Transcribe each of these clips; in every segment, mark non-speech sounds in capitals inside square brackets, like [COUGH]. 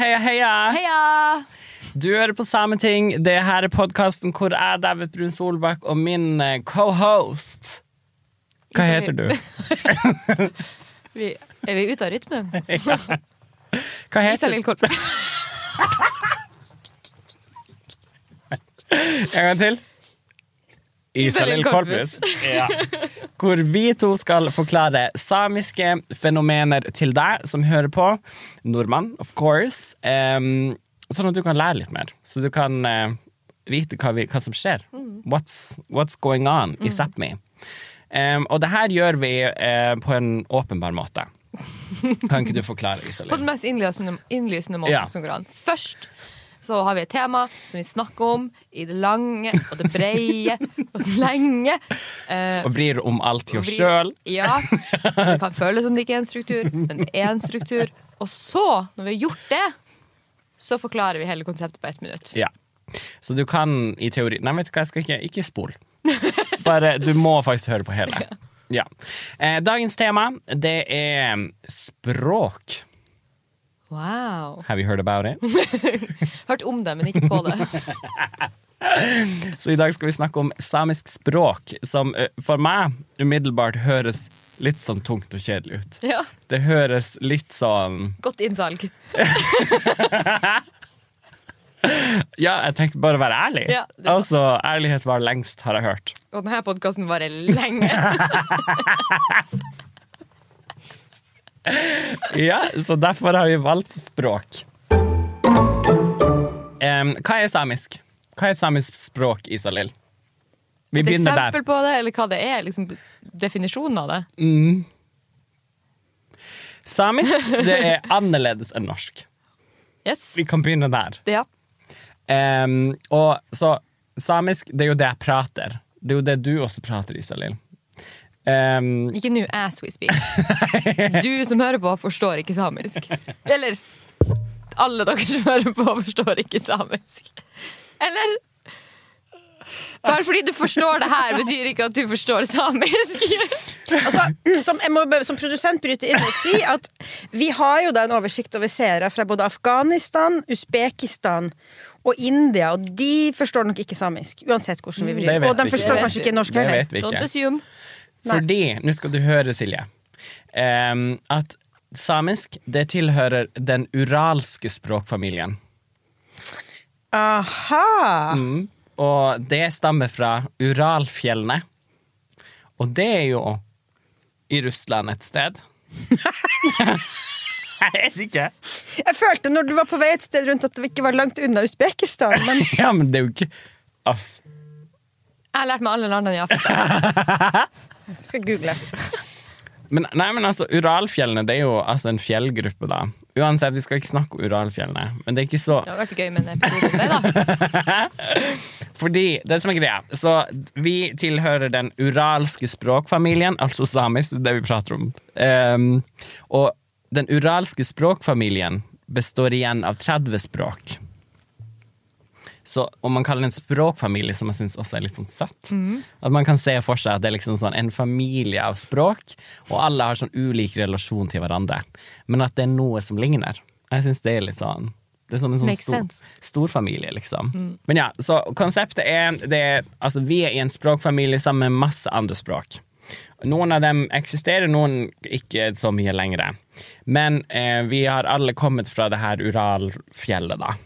heia, heia! Heia! Du hører på Sameting. Det her er podkasten hvor jeg, David Brun Solbakk, og min eh, cohost Hva heter du? [LAUGHS] Vi, er vi ute av rytmen? [LAUGHS] Hva heter du? En gang til. Isalill Korpus. Ja. [LAUGHS] Hvor vi to skal forklare samiske fenomener til deg som hører på. Nordmann, of course. Um, sånn at du kan lære litt mer. Så du kan uh, vite hva, vi, hva som skjer. What's, what's going on i Sápmi. Um, og det her gjør vi uh, på en åpenbar måte. Kan ikke du forklare, På den mest innlysende, innlysende måten Ja. som går an. Først så har vi et tema som vi snakker om i det lange og det breie og så lenge. Eh, Og vrir om alt til oss sjøl. Ja. Det kan føles som det ikke er en struktur, men det er en struktur. Og så, når vi har gjort det, så forklarer vi hele konseptet på ett minutt. Ja. Så du kan i teori Nei, vet du hva, jeg skal ikke, ikke spol. Bare, du må faktisk høre på hele. [LAUGHS] Ja. Eh, dagens tema, det er språk. Wow. Have you heard about it? [LAUGHS] Hørt om det, men ikke på det. [LAUGHS] Så i dag skal vi snakke om samisk språk, som eh, for meg umiddelbart høres litt sånn tungt og kjedelig ut. Ja. Det høres litt sånn Godt innsalg. [LAUGHS] Ja, jeg tenkte bare å være ærlig. Ja, altså, ærlighet var lengst, har jeg hørt. Og denne podkasten varer lenge. [LAUGHS] Ja, så derfor har vi valgt språk. Um, hva er samisk? Hva er et samisk språk, Isalill? Vi Et begynner der. eksempel på det, eller hva det er. Liksom, definisjonen av det. Samisk det er [LAUGHS] annerledes enn norsk. Yes. Vi kan begynne der. Ja. Um, og så Samisk, det er jo det jeg prater. Det er jo det du også prater, Isalill. Em, Ikke nå as we speak. [LAUGHS] Du som hører på, forstår ikke samisk. Eller alle dere som hører på, forstår ikke samisk. Eller Bare fordi du forstår det her, betyr ikke at du forstår samisk. Altså, som, jeg må som produsent bryte inn og si at vi har jo da en oversikt over seere fra både Afghanistan, Usbekistan og India, og de forstår nok ikke samisk. Uansett hvordan vi vrir. Og de forstår kanskje ikke norsk heller. Fordi, nå skal du høre, Silje, um, at samisk det tilhører den uralske språkfamilien. Aha! Mm. Og det stammer fra Uralfjellene. Og det er jo i Russland et sted. [LAUGHS] Jeg vet ikke. Jeg følte når du var på vei et sted rundt at det ikke var langt unna Usbekistan, men [LAUGHS] Ja, men det er jo ikke Ass. Jeg har lært meg alle landene i Afrika. [LAUGHS] jeg skal google. Men, nei, men altså, Uralfjellene det er jo altså en fjellgruppe, da. Uansett, vi skal ikke snakke om Uralfjellene. Men det er ikke så Det har vært gøy med en episode om det, da. [LAUGHS] Fordi, det som er greia Så vi tilhører den uralske språkfamilien Altså samisk, det er det vi prater om Um, Og den uralske språkfamilien Består igjen av 30 språk Så om man kaller det en språkfamilie Som jeg synes også er litt sånn søtt At man kan se for seg at det er liksom sånn En familie av språk Og alle har sånn ulik relasjon til hverandre Men at det er noe som ligner Jeg synes det er litt sånn det er som en sånn stor, familie, liksom. Men ja, så konseptet er, det er Altså, vi er i en språkfamilie sammen med masse andre språk. Noen av dem eksisterer, noen ikke så mye lenger. Men eh, vi har alle kommet fra det her Uralfjellet, da.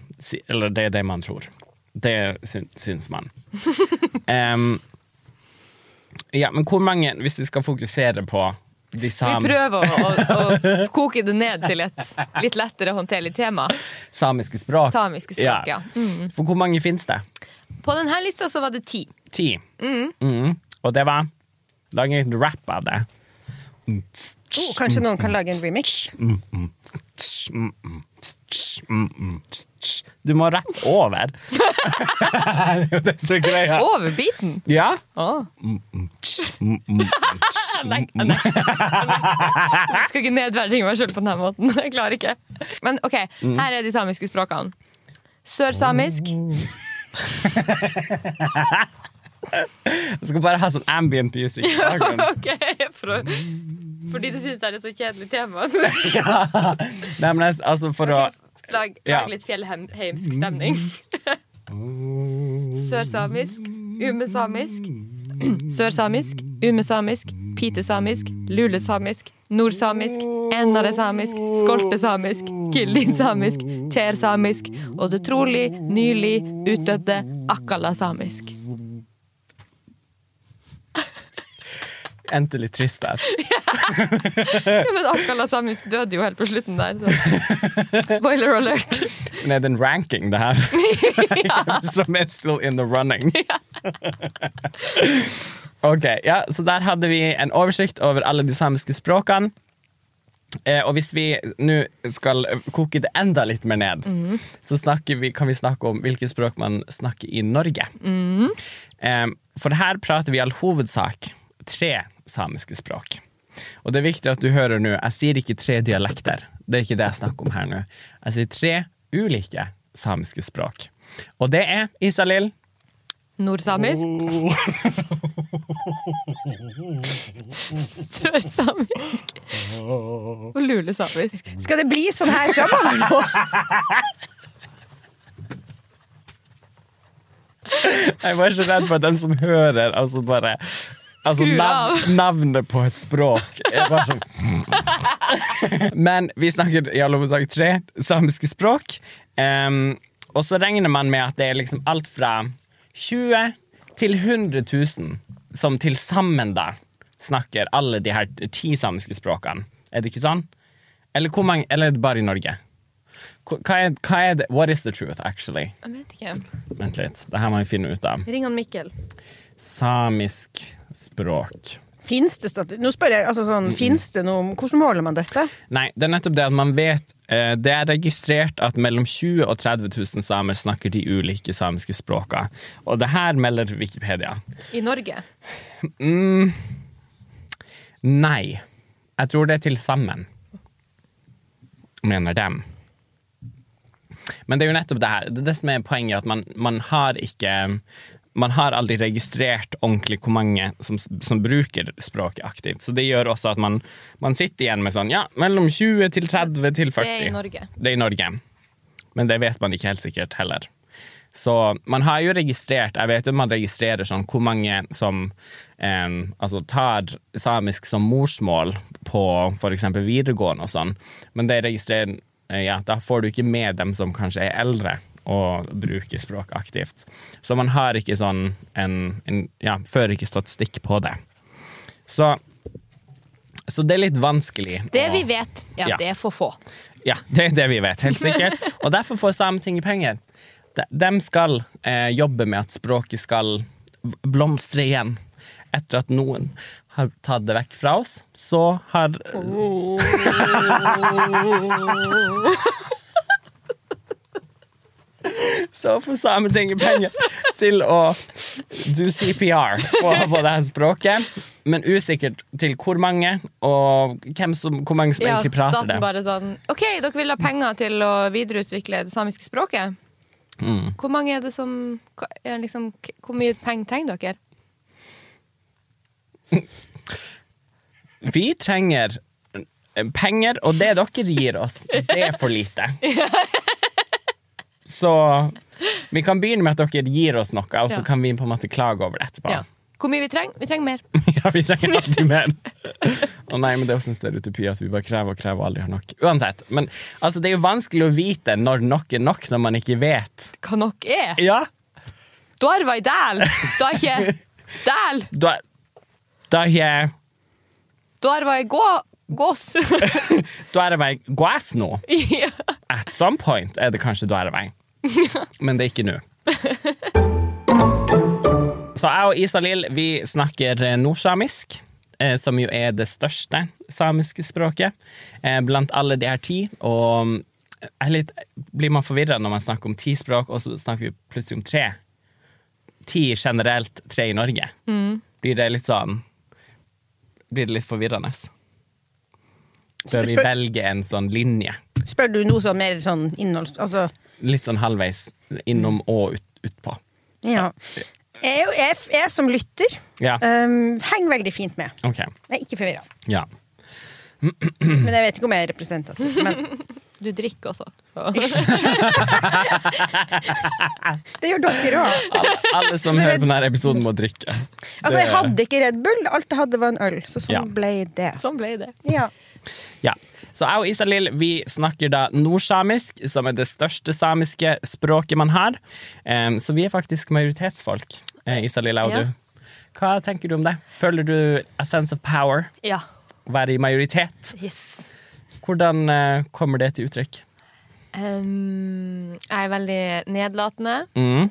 Eller det er det man tror. Det syn, syns man. [LAUGHS] Um, ja, men hvor mange, hvis vi skal fokusere på de Så vi prøver å, å, å [LAUGHS] koke det ned til et litt lettere håndterlig tema. samiske språk Samiske språk, ja. Mm. For hvor mange finnes det? På denne lista så var det ti. Ti. Mhm. Og det var Lag en rap av det. Oh, kanskje noen kan lage en remix? Du må rappe over. [LAUGHS] det er så greia. Over beaten? Ja. Oh. Nei, jeg nei. Jeg skal ikke nedverdige meg sjøl på denne måten. [LAUGHS] Jeg klarer ikke. Men OK, her er de samiske språkene. Sørsamisk. [LAUGHS] Jeg skal bare ha sånn ambient music. okay, for, å- Fordi du syns det er et så kjedelig tema. [LAUGHS] Ja, Nei, men altså for okay, å Lag, Ja. lag litt fjellheimsk stemning. [LAUGHS] Sørsamisk, umesamisk, [CLEARS THROAT] sørsamisk, umesamisk, pitesamisk, lulesamisk, nordsamisk, ennaresamisk, skolpesamisk, kildinsamisk, tersamisk og det trolig nylig utdødde akkalasamisk. Endte litt trist der. [LAUGHS] Ja, men akkalasamisk døde jo helt på slutten der, så spoiler alert. Men er det en ranking, det her? [LAUGHS] [LAUGHS] Som er still in the running? ok, ja, så der hadde vi en oversikt over alle de samiske språkene. Eh, og hvis vi nå skal koke det enda litt mer ned, så vi, kan vi snakke om hvilke språk man snakker i Norge. Eh, for her prater vi i all hovedsak tre samiske språk. Og det er viktig at du hører nå, jeg sier ikke tre dialekter. Det er ikke det jeg snakker om her nå. Jeg sier tre ulike samiske språk. Og det er Isalill, Nordsamisk. [LAUGHS] Sørsamisk. Og lulesamisk. Skal det bli sånn her framover nå? Jeg var så redd for at den som hører, altså bare Altså nev navnet [LAUGHS] på et språk er bare sånn [LAUGHS] Men vi snakker i alle hovedsak tre samiske språk. Um, og så regner man med at det er liksom alt fra 20 til 100 000 som til sammen da snakker alle de her ti samiske språkene. Er det ikke sånn? Eller, hvor mange, eller er det bare i Norge? Hva er, hva er det? What is the truth, actually? Jeg vet ikke. Vent litt, det her må vi finne ut av. Ring han Mikkel. Samisk språk. Fins det statistikk? Nå spør jeg, altså sånn, finnes det noe Hvordan måler man dette? Nei, det er nettopp det at man vet eh, Det er registrert at mellom 20 og 30 000 samer snakker de ulike samiske språkene. Og det her melder Wikipedia. I Norge. Mm, nei. Jeg tror det er til sammen. Mener dem. Men det er jo nettopp det her. Det er det som er poenget, at man, man har ikke man har aldri registrert ordentlig hvor mange som, som bruker språket aktivt. Så det gjør også at man, man sitter igjen med sånn ja, mellom 20 til 30 til 40. Det er i Norge. Det er i Norge. Men det vet man ikke helt sikkert heller. Så man har jo registrert Jeg vet jo man registrerer sånn hvor mange som eh, altså tar samisk som morsmål på f.eks. videregående og sånn, men det registrerer eh, ja, da får du ikke med dem som kanskje er eldre og bruke språk aktivt. Så man har ikke sånn en, en Ja, fører ikke statistikk på det. Så, så det er litt vanskelig Det å- vi vet, ja, Ja. det er for få. ja, det er det vi vet, helt sikkert. [LAUGHS] Og derfor får Sametinget penger. De, de skal eh, jobbe med at språket skal blomstre igjen. Etter at noen har tatt det vekk fra oss, så har Så får Sametinget penger til å do CPR på, på det her språket. Men usikkert til hvor mange, og som, hvor mange som Ja, egentlig prater staten det. bare sånn OK, dere vil ha penger til å videreutvikle det samiske språket. Mm. Hvor mange er det som er liksom, Hvor mye penger trenger dere? Vi trenger penger, og det dere gir oss, det er for lite. [LAUGHS] Så [LAUGHS] vi kan begynne med at dere gir oss noe, og så Ja. kan vi på en måte klage over det etterpå. Ja. Hvor mye vi trenger? Vi trenger mer. [LAUGHS] Ja, vi trenger alltid mer. Å nei, men det er også en stereotypi at vi bare krever og krever og aldri har nok. Uansett. Men altså, det er jo vanskelig å vite når nok er nok, når man ikke vet. Hva nok er? Ja, Dvarva i dæl! Da er ikke dæl! da, da er jeg Dvarva i gå, gås. Da er vei gås nå. [LAUGHS] At some point er det kanskje da er vei. [LAUGHS] Men det er ikke nå. Så jeg og Isalill vi snakker eh, nordsamisk, eh, som jo er det største samiske språket eh, blant alle de her ti. Og er litt, blir man forvirra når man snakker om ti språk, og så snakker vi plutselig om tre. Ti generelt, tre i Norge. Blir det litt sånn Blir det litt forvirrende? Bør vi velge en sånn linje? Spør du noe sånn mer sånn innhold... Altså, Litt sånn halvveis innom og ut, utpå. ja. Jeg, jeg, jeg som lytter Ja, um, henger veldig fint med. Okay. Jeg er ikke forvirra. Ja. [CLEARS THROAT] Men jeg vet ikke om jeg er representativ. Men [LAUGHS] Du drikker også. [LAUGHS] Det gjør dere òg. Alle, alle som hører på denne episoden, må drikke. Altså, jeg hadde ikke Red Bull, alt jeg hadde var en øl. Så sånn Ja. ble det. Sånn ble det. Ja. Ja. Så jeg og Isalill vi snakker da nordsamisk, som er det største samiske språket man har. Um, så vi er faktisk majoritetsfolk, eh, Isalill og Ja. du. Hva tenker du om det? Føler du a sense of power? Ja. Å være i majoritet? Yes. Hvordan uh, kommer det til uttrykk? Um, jeg er veldig nedlatende Mm.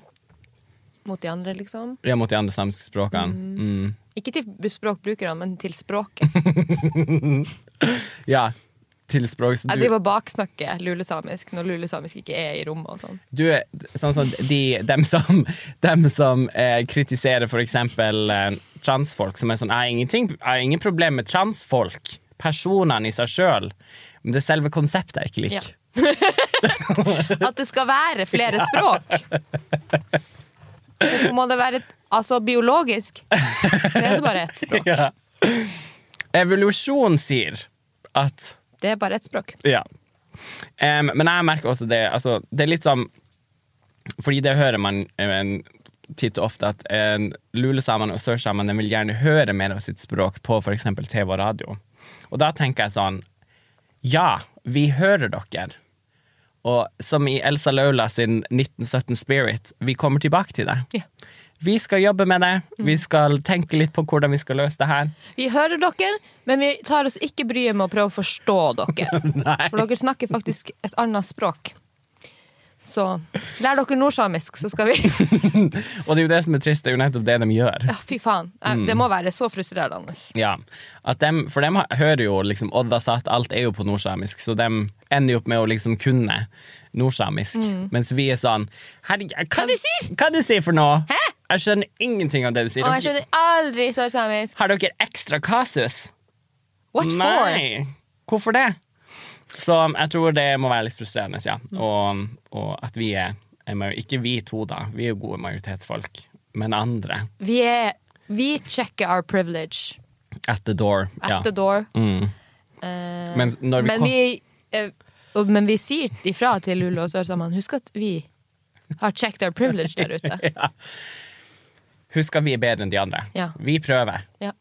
Mot de andre, liksom. Ja, mot de andre samiske språkene. Mm. Ikke til språkbrukerne, men til språket. [LAUGHS] Ja, til språk. Så Jeg du, driver og baksnakker lulesamisk når lulesamisk ikke er i rommet og sånn. du er sånn som de, dem som, dem som eh, kritiserer for eksempel eh, transfolk, som er sånn Jeg har ingen problem med transfolk, personene i seg sjøl, men det er selve konseptet jeg ikke Ja. [LAUGHS] At det skal være flere språk. [LAUGHS] Hvorfor må det være et, Altså biologisk, så er det bare ett språk. [LAUGHS] Ja. Evolusjon sier at Det er bare ett språk. Ja. Um, men jeg merker også det altså, Det er litt sånn Fordi det hører man en, titt og ofte at em, lulesamene og sørsamene vil gjerne høre mer av sitt språk på f.eks. TV og radio. Og da tenker jeg sånn Ja, vi hører dere. Og som i Elsa Laula sin 1917 Spirit, vi kommer tilbake til det. Ja. Vi skal jobbe med det. Vi skal tenke litt på hvordan vi skal løse det her. Vi hører dere, men vi tar oss ikke bryet med å prøve å forstå dere. [LAUGHS] For dere snakker faktisk et annet språk. Så lær dere nordsamisk, så skal vi [LAUGHS] Og det er jo det som er trist, det er jo nettopp det de gjør. Ja, fy faen. Eh, Det må være så frustrerende. Ja, dem, for de hører jo liksom Odda at alt er jo på nordsamisk, så de ender jo opp med å liksom kunne nordsamisk. Mens vi er sånn Herregud, hva, Hva du sier? Hva du sier for noe? Hæ? Jeg skjønner ingenting av det du sier. Og jeg skjønner aldri sørsamisk. Har dere ekstra kasus? What for? Nei. Hvorfor det? Så jeg tror det må være litt frustrerende, ja. Og, og at vi er, er Ikke vi to, da. Vi er jo gode majoritetsfolk. Men andre. Vi er Vi checker our privilege At the door. at ja. the door. Mm. Uh, Men vi men, kom- vi, uh, men vi sier ifra til Lule og sørsamene. Husk at vi har checked our privilege der ute. [LAUGHS] Husk at vi er bedre enn de andre. Ja. Vi prøver. Ja.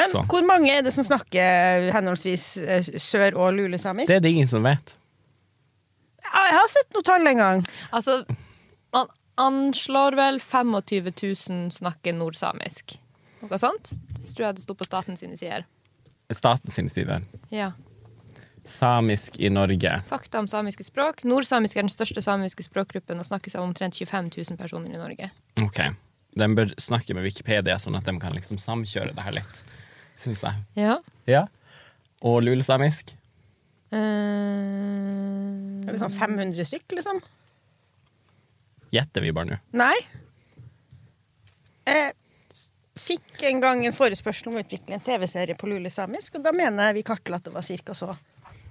Men Så. hvor mange er det som snakker henholdsvis eh, sør- og lulesamisk? Det er det ingen som vet. Jeg har sett noe tall en gang. Altså, man anslår vel 25 000 snakker nordsamisk. Noe sånt? Det tror jeg det sto på staten sine sider. Staten sine sider. Ja. Samisk i Norge. Fakta om samiske språk. Nordsamisk er den største samiske språkgruppen og snakkes av omtrent 25 000 personer i Norge. Ok. De bør snakke med Wikipedia, sånn at de kan liksom samkjøre det her litt. Syns jeg. Ja. Ja. Og lulesamisk? Uh, Er det sånn 500 stykk, liksom? Gjetter vi bare nå. Nei. Jeg fikk en gang en forespørsel om å utvikle en TV-serie på lulesamisk, og da mener jeg vi kartla at det var cirka så.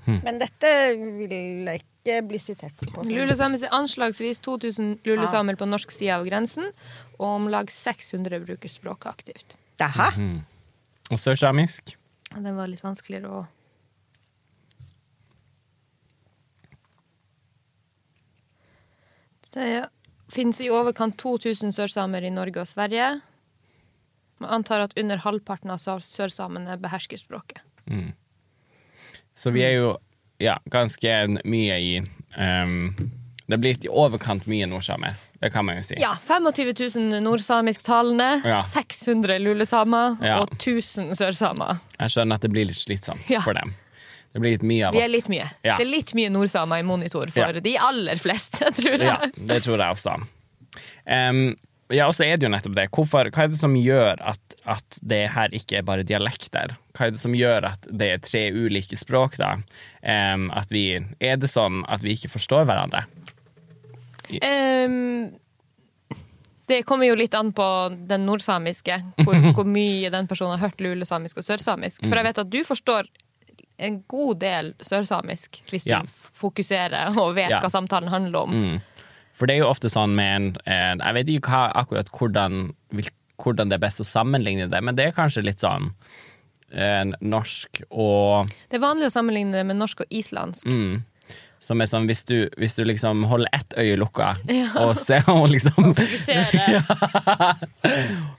Men dette vil jeg ikke bli sitert på. Lulesamisk er anslagsvis 2000 lulesamer på norsk side av grensen, og om lag 600 bruker språket aktivt. Dæhæ? Og sørsamisk? Den var litt vanskeligere å Det finnes i overkant 2000 sørsamer i Norge og Sverige. Man antar at under halvparten av sørsamene behersker språket. Så vi er jo ja, ganske mye i um, Det blir i overkant mye nordsamer. Det kan man jo si. Ja, 25 000 nordsamisktalende, Ja. 600 lulesamer Ja. og 1000 sørsamer. Jeg skjønner at det blir litt slitsomt Ja. for dem. Det blir litt mye av oss. litt mye. Ja. Det er litt mye nordsamer i monitor for de aller fleste, [LAUGHS] tror jeg. Ja, det tror jeg også. Em, ja, og så er det jo nettopp det. Hvorfor, hva er det som gjør at, at det her ikke er bare dialekter? Hva er det som gjør at det er tre ulike språk, da? Um, at vi, er det sånn at vi ikke forstår hverandre? Um, det kommer jo litt an på den nordsamiske, hvor, [LAUGHS] hvor mye den personen har hørt lulesamisk og sørsamisk. For jeg vet at du forstår en god del sørsamisk hvis du Ja. fokuserer og vet Ja. hva samtalen handler om. Mm. For det er jo ofte sånn med en en Jeg vet ikke hva, akkurat hvordan, vil, hvordan det er best å sammenligne det, men det er kanskje litt sånn en, norsk og Det er vanlig å sammenligne det med norsk og islandsk. mm, Som er sånn hvis du, hvis du liksom holder ett øye lukka [LAUGHS] og ser og liksom [LAUGHS] ja.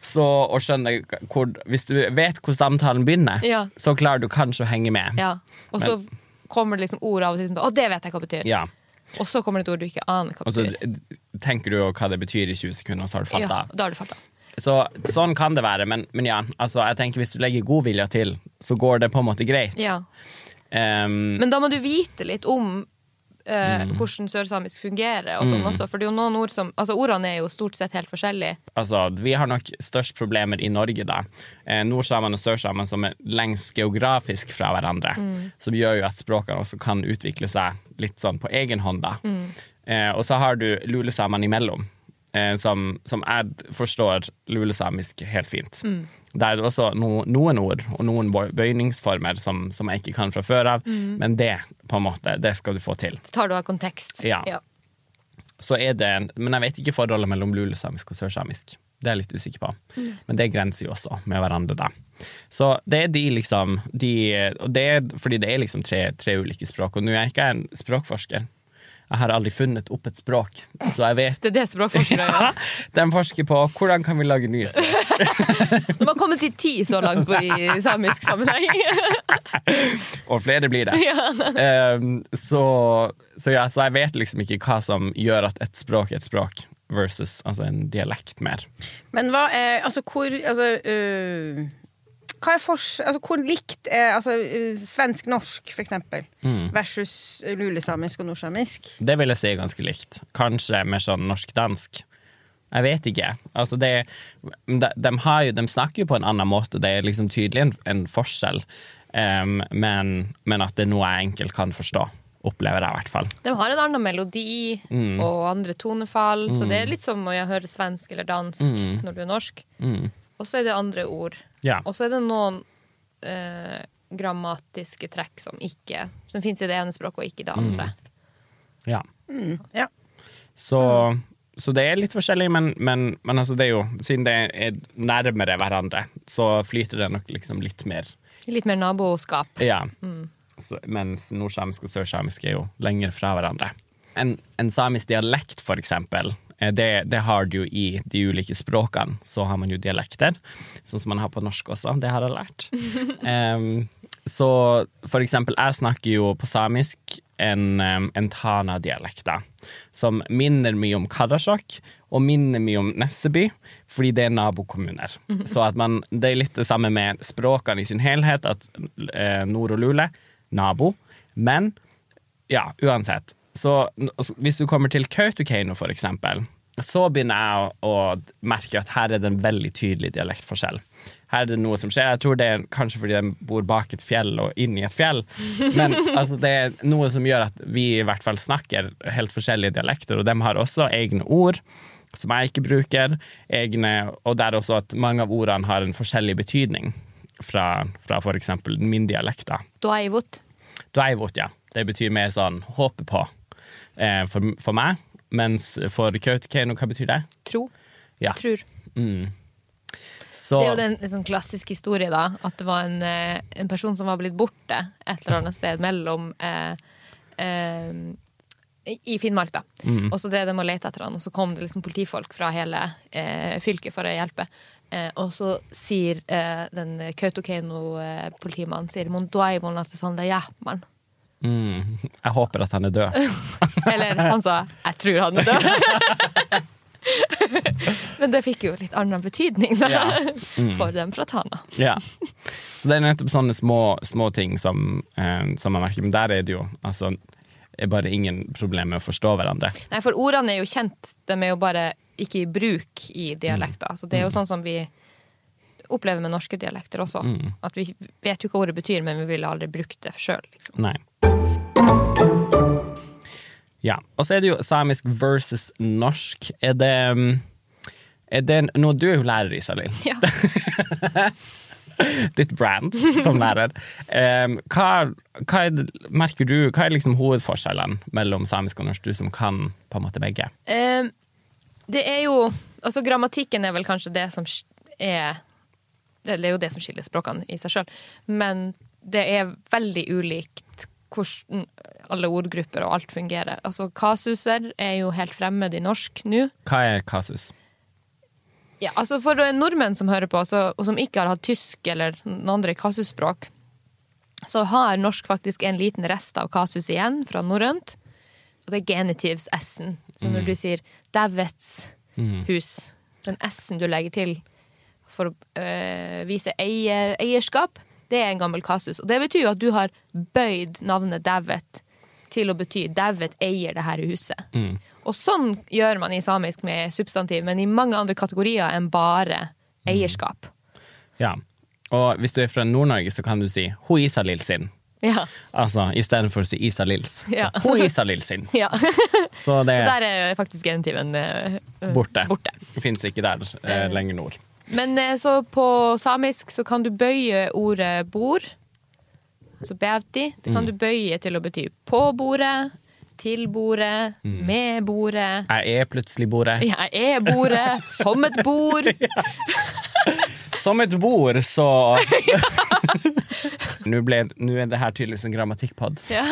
så, og skjønner hvor Hvis du vet hvor samtalen begynner, Ja. så klarer du kanskje å henge med. Ja. Og så kommer det liksom ord av og til som Å, det vet jeg hva betyr. Ja. Og så kommer det et ord du ikke aner hva Og så betyr. tenker du jo hva det betyr i 20 sekunder, og så har du Ja, da har du fatta. Så sånn kan det være, men, men ja, altså, jeg tenker hvis du legger god vilje til, så går det på en måte greit. Ja. Um, Men da må du vite litt om eh, Mm. hvordan sørsamisk fungerer. Og sånn også, for det er jo noen ord som Altså Ordene er jo stort sett helt forskjellige. altså, vi har nok størst problemer i Norge, da. Eh, Nordsamene og sørsamene som er lengst geografisk fra hverandre. Som gjør jo at språkene også kan utvikle seg litt sånn på egen hånd, da. Eh, og så har du lulesamene imellom, eh, som, som jeg forstår lulesamisk helt fint. Der er også no, noen ord og noen bøyningsformer som, som jeg ikke kan fra før av, men det på en måte, det skal du få til. Det tar du av kontekst. Ja. så er det Men jeg vet ikke forholdet mellom lulesamisk og sørsamisk. Det er jeg litt usikker på. Men det grenser jo også med hverandre, da. Så det er de liksom de, Og det er fordi det er liksom tre, tre ulike språk. Og nå er jeg ikke en språkforsker. Jeg har aldri funnet opp et språk, så jeg vet Det er det språkforskere [LAUGHS] gjør. De forsker på hvordan kan vi lage nye språk. [LAUGHS] De har kommet til ti så langt på i samisk sammenheng. [LAUGHS] Og flere blir det. [LAUGHS] um, så, så ja, så jeg vet liksom ikke hva som gjør at et språk er et språk versus altså en dialekt mer. Men hva er Altså, hvor Altså uh hva er fors altså, hvor likt er altså, øh, svensk-norsk, for eksempel, versus øh, lulesamisk og nordsamisk? Det vil jeg si er ganske likt. Kanskje mer sånn norsk-dansk. Jeg vet ikke. Altså det, de, de, har jo, de snakker jo på en annen måte, det er liksom tydelig en, en forskjell. Um, men, men at det er noe jeg enkelt kan forstå. Opplever jeg i hvert fall. De har en annen melodi Mm. og andre tonefall, så det er litt som å høre svensk eller dansk når du er norsk. Mm. Og så er det andre ord. Ja. Og så er det noen eh, grammatiske trekk som ikke Som fins i det ene språket og ikke i det andre. ja. Ja. Så, så det er litt forskjellig, men, men, men altså det er jo Siden det er nærmere hverandre, så flyter det nok liksom litt mer. Litt mer naboskap. Ja. Så, mens nordsamisk og sørsamisk er jo lenger fra hverandre. En, en samisk dialekt, for eksempel, eh, det, det har du jo i de ulike språkene. Så har man jo dialekter, sånn som man har på norsk også. Det har jeg lært. [LAUGHS] um, så for eksempel, jeg snakker jo på samisk en, en Tana-dialekt, da, som minner mye om Karasjok, og minner mye om Nesseby, fordi det er nabokommuner. Så at man, det er litt det samme med språkene i sin helhet, at eh, nord og lule, nabo, men ja, uansett. Så hvis du kommer til Kautokeino, for eksempel, så begynner jeg å, å merke at her er det en veldig tydelig dialektforskjell. Her er det noe som skjer. Jeg tror det er kanskje fordi de bor bak et fjell og inni et fjell. Men [LAUGHS] altså, det er noe som gjør at vi i hvert fall snakker helt forskjellige dialekter, og de har også egne ord som jeg ikke bruker, egne, og det er også at mange av ordene har en forskjellig betydning fra, fra for eksempel min dialekt. da. Dwaivot. Dveivot, ja. Det betyr mer sånn håpe på eh, for, for meg. Mens for Kautokeino, hva betyr det? Tro. Ja. Tror. Så, Det er jo den, en sånn klassisk historie, da. At det var en, eh, en person som var blitt borte et eller annet sted mellom eh, eh, i- Finnmark, da. Og så drev de og lette etter han, og så kom det liksom politifolk fra hele eh, fylket for å hjelpe. Eh, og så sier eh, den Kautokeino-politimannen sier «Mon at det er sånn det er, man». Mm, jeg håper at han er død. [LAUGHS] Eller han sa 'jeg tror han er død'. [LAUGHS] Men det fikk jo litt annen betydning da, Ja. for dem fra Tana. Ja. Så det er nettopp sånne små, små ting som, eh, som jeg merker. Men der er det jo altså, er bare ingen problem med å forstå hverandre. Nei, for ordene er jo kjent, de er jo bare ikke i bruk i dialekter. Så det er jo sånn som vi opplever med norske dialekter også. At vi vet jo hva ordet betyr, men vi ville aldri brukt det sjøl. Liksom. Nei. Ja. Og så er det jo samisk versus norsk. Er det mm, er det noe du er jo lærer, Isalill. Ja. [LAUGHS] Ditt brand som lærer. Um, hva, hva er merker du, hva er liksom hovedforskjellene mellom samisk og norsk, du som kan på en måte begge? Um, det er jo Altså, grammatikken er vel kanskje det som er Det er jo det som skiller språkene i seg sjøl. Men det er veldig ulikt hvordan alle ordgrupper og alt fungerer. Altså, kasuser er jo helt fremmed i norsk nå. Hva er kasus? Ja, altså For nordmenn som hører på, så, og som ikke har hatt tysk eller noen andre kasusspråk, så har norsk faktisk en liten rest av kasus igjen fra norrønt. Og det er genitivs s-en. Så når du sier 'dævets hus', den s-en du legger til for å øh, vise eier, eierskap, det er en gammel kasus. Og det betyr jo at du har bøyd navnet Davet til å bety Davet eier det her huset. Og sånn gjør man i samisk med substantiv, men i mange andre kategorier enn bare eierskap. Ja. Og hvis du er fra Nord-Norge, så kan du si 'ho Isalill sin'. Ja. Altså istedenfor å si Isalills. Så Ja. 'ho Isalill sin'. [LAUGHS] ja. Så det Så er der er faktisk genitiven uh, borte. borte. Det fins ikke der uh, lenger nord. Men eh, så på samisk så kan du bøye ordet bord, altså bevti. Det kan du bøye til å bety på bordet, til bordet, med bordet. Jeg er plutselig bordet. [LAUGHS] Jeg er bordet, som et bord. [LAUGHS] Som et bord, så [LAUGHS] Nå ble- nå er det her tydeligvis en grammatikkpod. Men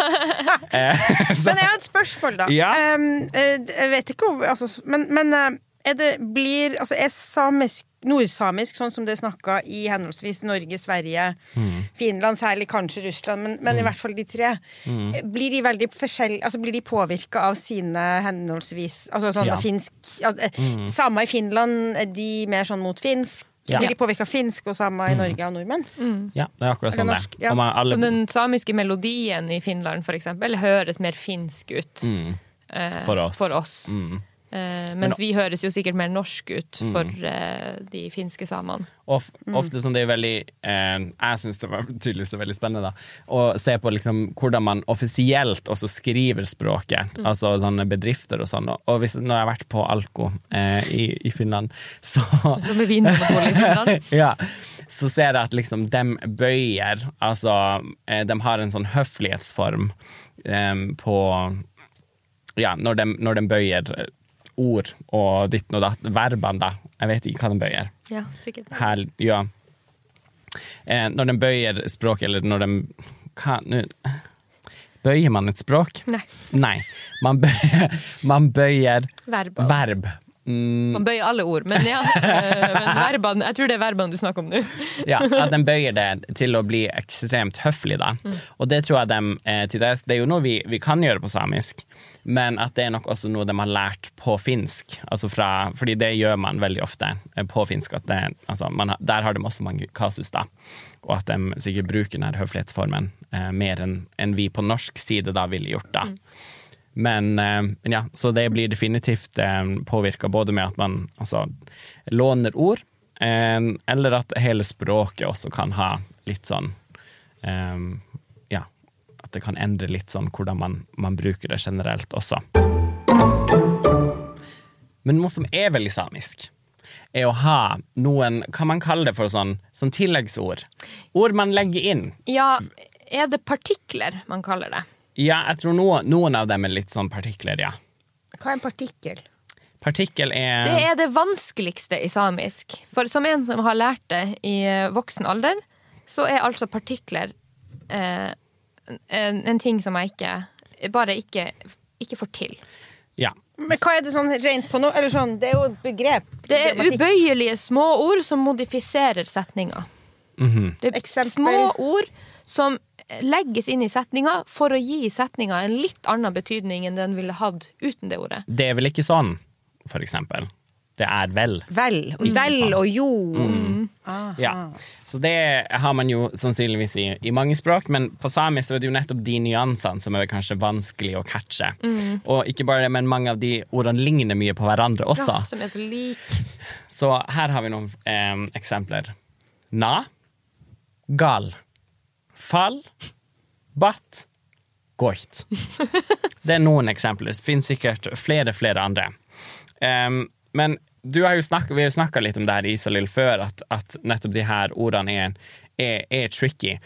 jeg har et spørsmål, da. Ja. Um, eh, jeg vet ikke om altså, Men, men eh, er det blir Altså, er samisk nordsamisk sånn som det er snakka i henholdsvis Norge, Sverige, Mm. Finland, særlig kanskje Russland, men, men i hvert fall de tre. Mm. Blir de veldig forskjellige Altså blir de påvirka av sine henholdsvis Altså sånn Ja. Mm. finsk ja, eh, Samme i Finland, er de mer sånn mot finsk? Ja. Mm. Blir de påvirka av finsk, og samme i Norge av nordmenn? Ja, det er akkurat sånn det er. Ja. Alle, Så den samiske melodien i Finland for eksempel, høres mer finsk ut mm, eh, for oss. For oss. Mm. Eh, mens vi høres jo sikkert mer norsk ut for eh, de finske samene. Of, f- ofte som det er veldig eh, Jeg syns det var tydeligvis veldig spennende da, å se på liksom hvordan man offisielt også skriver språket. Altså sånne bedrifter og sånn. Og hvis, når jeg har vært på Alko eh, i, i Finland, [LAUGHS] så Som er vinmonopol i Finland. [LAUGHS] ja, så ser jeg at liksom dem bøyer Altså, eh, de har en sånn høflighetsform eh, på Ja, når de, når de bøyer ord og ditten og datt. Verbene, da. Jeg vet ikke hva de bøyer. Ja, sikkert. Her, ja. Eh, når de bøyer språk, eller når de hva, nå- Bøyer man et språk? Nei. Nei. Man bøyer, [LAUGHS] man bøyer verb. verb. Mm, Man bøyer alle ord, men ja. [LAUGHS] eh, Men verben, jeg tror det er verbene du snakker om nå. ja, [LAUGHS] at de bøyer det til å bli ekstremt høflig, da. Og det tror jeg de eh, til dels, Det er jo noe vi, vi kan gjøre på samisk, men at det er nok også noe de har lært på finsk. Altså fra, fordi det gjør man veldig ofte eh, på finsk. At det, altså man, der har de også mange kasus, da. Og at de sikkert bruker denne høflighetsformen eh, mer enn enn vi på norsk side da ville gjort, da. Men, eh, men ja, så det blir definitivt eh, påvirka både med at man altså, låner ord, eh, eller at hele språket også kan ha litt sånn Ja, at det kan endre litt sånn hvordan man, man bruker det generelt også. Men noe som er veldig samisk, er å ha noen, hva man kaller det for sånn, sånn tilleggsord. Ord man legger inn. Ja, er det partikler man kaller det? Ja, jeg tror noen, noen av dem er litt sånn partikler, ja. Hva er en partikkel? Partikkel er Det er det vanskeligste i samisk. For som en som har lært det i eh, voksen alder, så er altså partikler eh, en, en ting som jeg ikke bare ikke, ikke får til. Ja. Men hva er det sånn rent på nå? Eller sånn, det er jo et begrep. Det er Grammatikk. ubøyelige små ord som modifiserer setninga. -hmm. Det er Eksempel? små ord som legges inn i setninga for å gi setninga en litt annen betydning enn den ville hatt uten det ordet. Det er vel ikke sånn, for eksempel. Det er vel. Vel. Og vel sånn. og jo. Mm. Aha. Ja. Så det har man jo sannsynligvis i, i mange språk, men på samisk så er det jo nettopp de nyansene som er kanskje vanskelig å catche. Og ikke bare det, men mange av de ordene ligner mye på hverandre også. Ja, som er så lik. Så her har vi noen eh, eksempler. Na, gal, fall, batt, goit. [LAUGHS] Det er noen eksempler. Det finnes sikkert flere, flere andre. Um, men du har snakket, vi har jo snakka litt om det her i Isalill før, at, at nettopp de her ordene er, er, er tricky.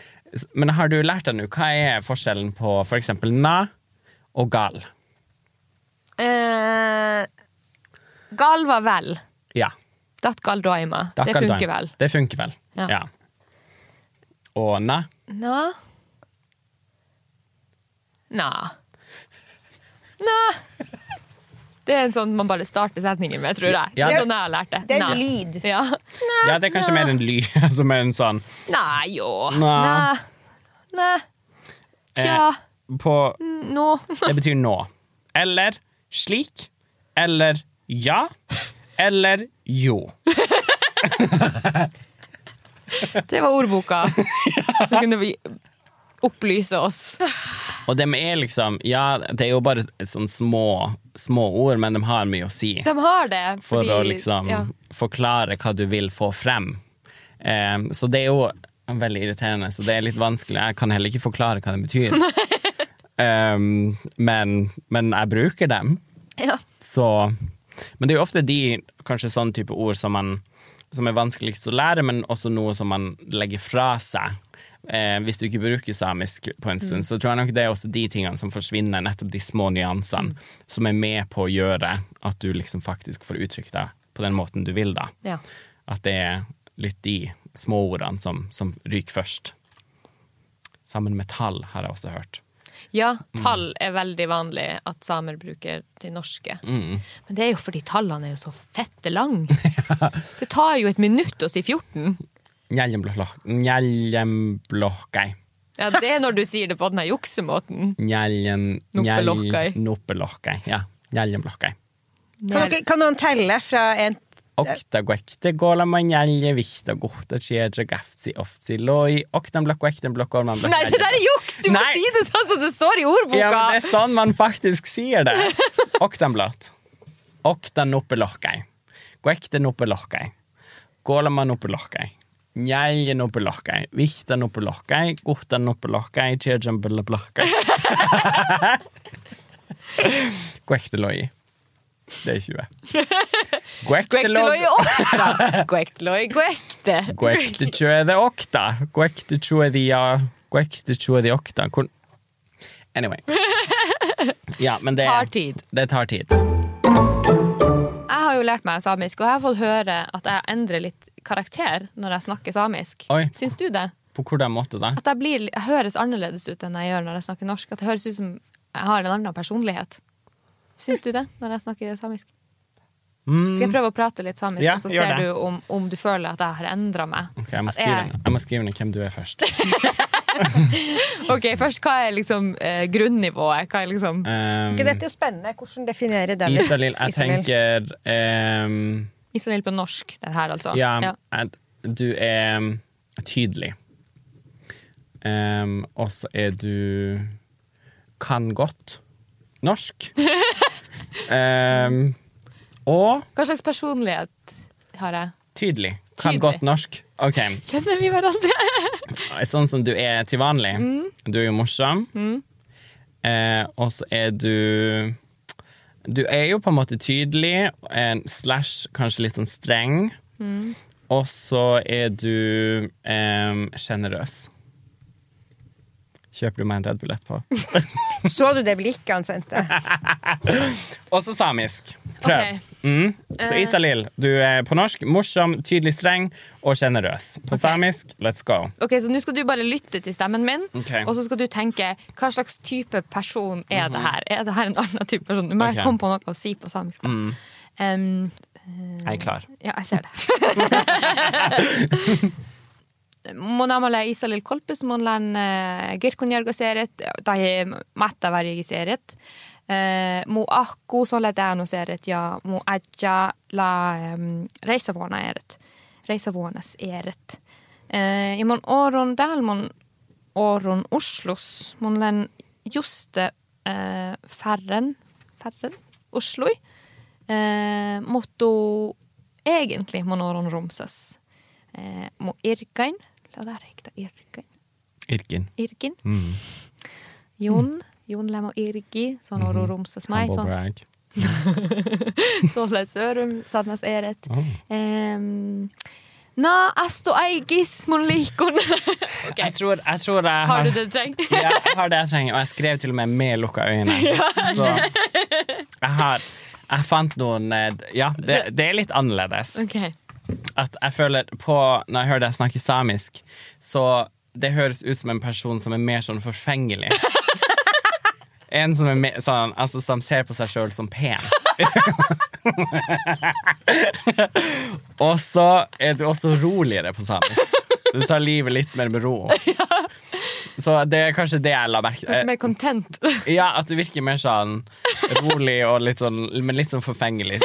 Men har du lært deg nå, hva er forskjellen på for eksempel na og gal? Eh, gal var vel. Ja. Dat gal doima. Det funker vel. Det funker vel. Ja. Ja. Og na? Nå Nå Nå Det er en sånn man bare starter setningen med, tror jeg. Ja, det er sånn jeg har lært det. Det er en lyd. Ja. Ja, det er kanskje mer en lyd. [LAUGHS] Altså mer en sånn Nei, jo. Nå. Nei. Tja. eh, På Nå. [LAUGHS] Det betyr nå. Eller slik. Eller ja. Eller jo. [LAUGHS] [LAUGHS] Det var ordboka. Så kunne vi opplyse oss. Og de er liksom Ja, det er jo bare sånn små, små ord, men de har mye å si. De har det. For å liksom ja. forklare hva du vil få frem. Eh, så det er jo veldig irriterende, så det er litt vanskelig. Jeg kan heller ikke forklare hva det betyr. [LAUGHS] um, men, men jeg bruker dem. Ja. Så Men det er jo ofte de kanskje sånn type ord som, man, som er vanskeligst å lære, men også noe som man legger fra seg. Eh, hvis du ikke bruker samisk på en stund, så tror jeg nok det er også de tingene som forsvinner, nettopp de små nyansene, som er med på å gjøre at du liksom faktisk får uttrykt deg på den måten du vil, da. ja. At det er litt de småordene som, som ryker først. Sammen med tall, har jeg også hørt. Ja, tall er veldig vanlig at samer bruker til norske. Mm. Men det er jo fordi tallene er jo så fette lange. [LAUGHS] Det tar jo et minutt å si 14. Njelljemblokkai. Ja, Det er når du sier det på den juksemåten. Noppelokkei. Ja. Njelljemblokkai. Kan, kan noen telle fra en Manjelje gaftsi oftsi loi Nei, det der er juks! Du må Nei. si det sånn som det står i ordboka! Ja, men det er sånn man faktisk sier det. Oktan blått. Oktan noppelokkai. Gwekte noppelokkai. Gola man noppelokkai. [LAUGHS] Det er 20. Guekteloi okta! Guekteloi. Gwekte tjuede okta. Ja. Gwekte okta. Anyway. Ja, men det Tar tid. Det tar tid. Jeg har jo lært meg samisk, og jeg har fått høre at jeg endrer litt karakter når jeg snakker samisk. Oi. Syns du det? På hvordan måte da? At jeg, blir, jeg høres annerledes ut enn jeg gjør når jeg snakker norsk. At det høres ut som jeg har en annen personlighet. Syns du det når jeg snakker samisk? Mm. Skal jeg prøve å prate litt samisk, Ja, og så ser det. du om, om du føler at jeg har endra meg? Okay, jeg må skrive jeg- Jeg må skrive ned hvem du er først. [LAUGHS] Ok, først, Hva er liksom eh, grunnivået? Hva er liksom Um, Dette er jo spennende. Hvordan definerer den Isalill, jeg tenker um, Isalill på norsk, det her, altså? Ja, at du er tydelig. Um, og så er du kan godt norsk. [LAUGHS] um, og Hva slags personlighet har jeg? tydelig. Kan godt norsk. OK. Kjenner vi hverandre? Sånn som du er til vanlig. Mm. Du er jo morsom. Eh, og så er du Du er jo på en måte tydelig, eh, slash kanskje litt sånn streng. Mm. Og så er du sjenerøs. sjenerøs. Kjøper du meg en Red Bull etterpå? [LAUGHS] Så du det blikket han sendte? [LAUGHS] Også samisk. Prøv. Okay. Mm. Så Eh. Isalill, du er på norsk morsom, tydelig streng og sjenerøs. På okay. samisk, let's go. Ok, Så nå skal du bare lytte til stemmen min, okay. og så skal du tenke hva slags type person er det her? Er det her en annen type person? Du må okay. komme på noe å si på samisk. da. Mm. Um, Jeg er klar. ja, jeg ser det. [LAUGHS] Mun amala Isalill kolpus mun lan uh, girkunjargaseret, tai matta varjigiseret. Uh, mu akku solle täänuseret ja mu adja la um, reisavuona eret. Reisavuonas eret. Uh, ja mun oron täällä mun oron Oslus. Mun län juste uh, färren, färren Osloi. Uh, egentlig mun oron Romsas. Uh, mu Irkain. La där rikta Irkain. Irkin. Irkin. Mm. Jon. Jon Lem og Irgi, on oru Romsas mai. Se Sånn. [LAUGHS] Såleis Sørum, Sandnes eret. Oh. Um, Na, asto eigis mun liikun. [LAUGHS] Ok, Jeg, tror, jeg tror jeg Har du det du trenger? ja, jeg har det jeg trenger, og jeg skrev til og med med lukka øyne. [LAUGHS] Så jeg har Jeg fant noen eh, Ja, det, det er litt annerledes. Ok. At jeg føler på Når jeg hører deg snakke samisk, så det høres ut som en person som er mer sånn forfengelig. [LAUGHS] En som, er me- sånn, altså, som ser på seg sjøl som pen. [LAUGHS] og så er du også roligere på samisk. Du tar livet litt mer med ro. [LAUGHS] Så det er kanskje det jeg la merke Kanskje mer content. Ja, at du virker mer sånn rolig og litt sånn, men litt sånn forfengelig.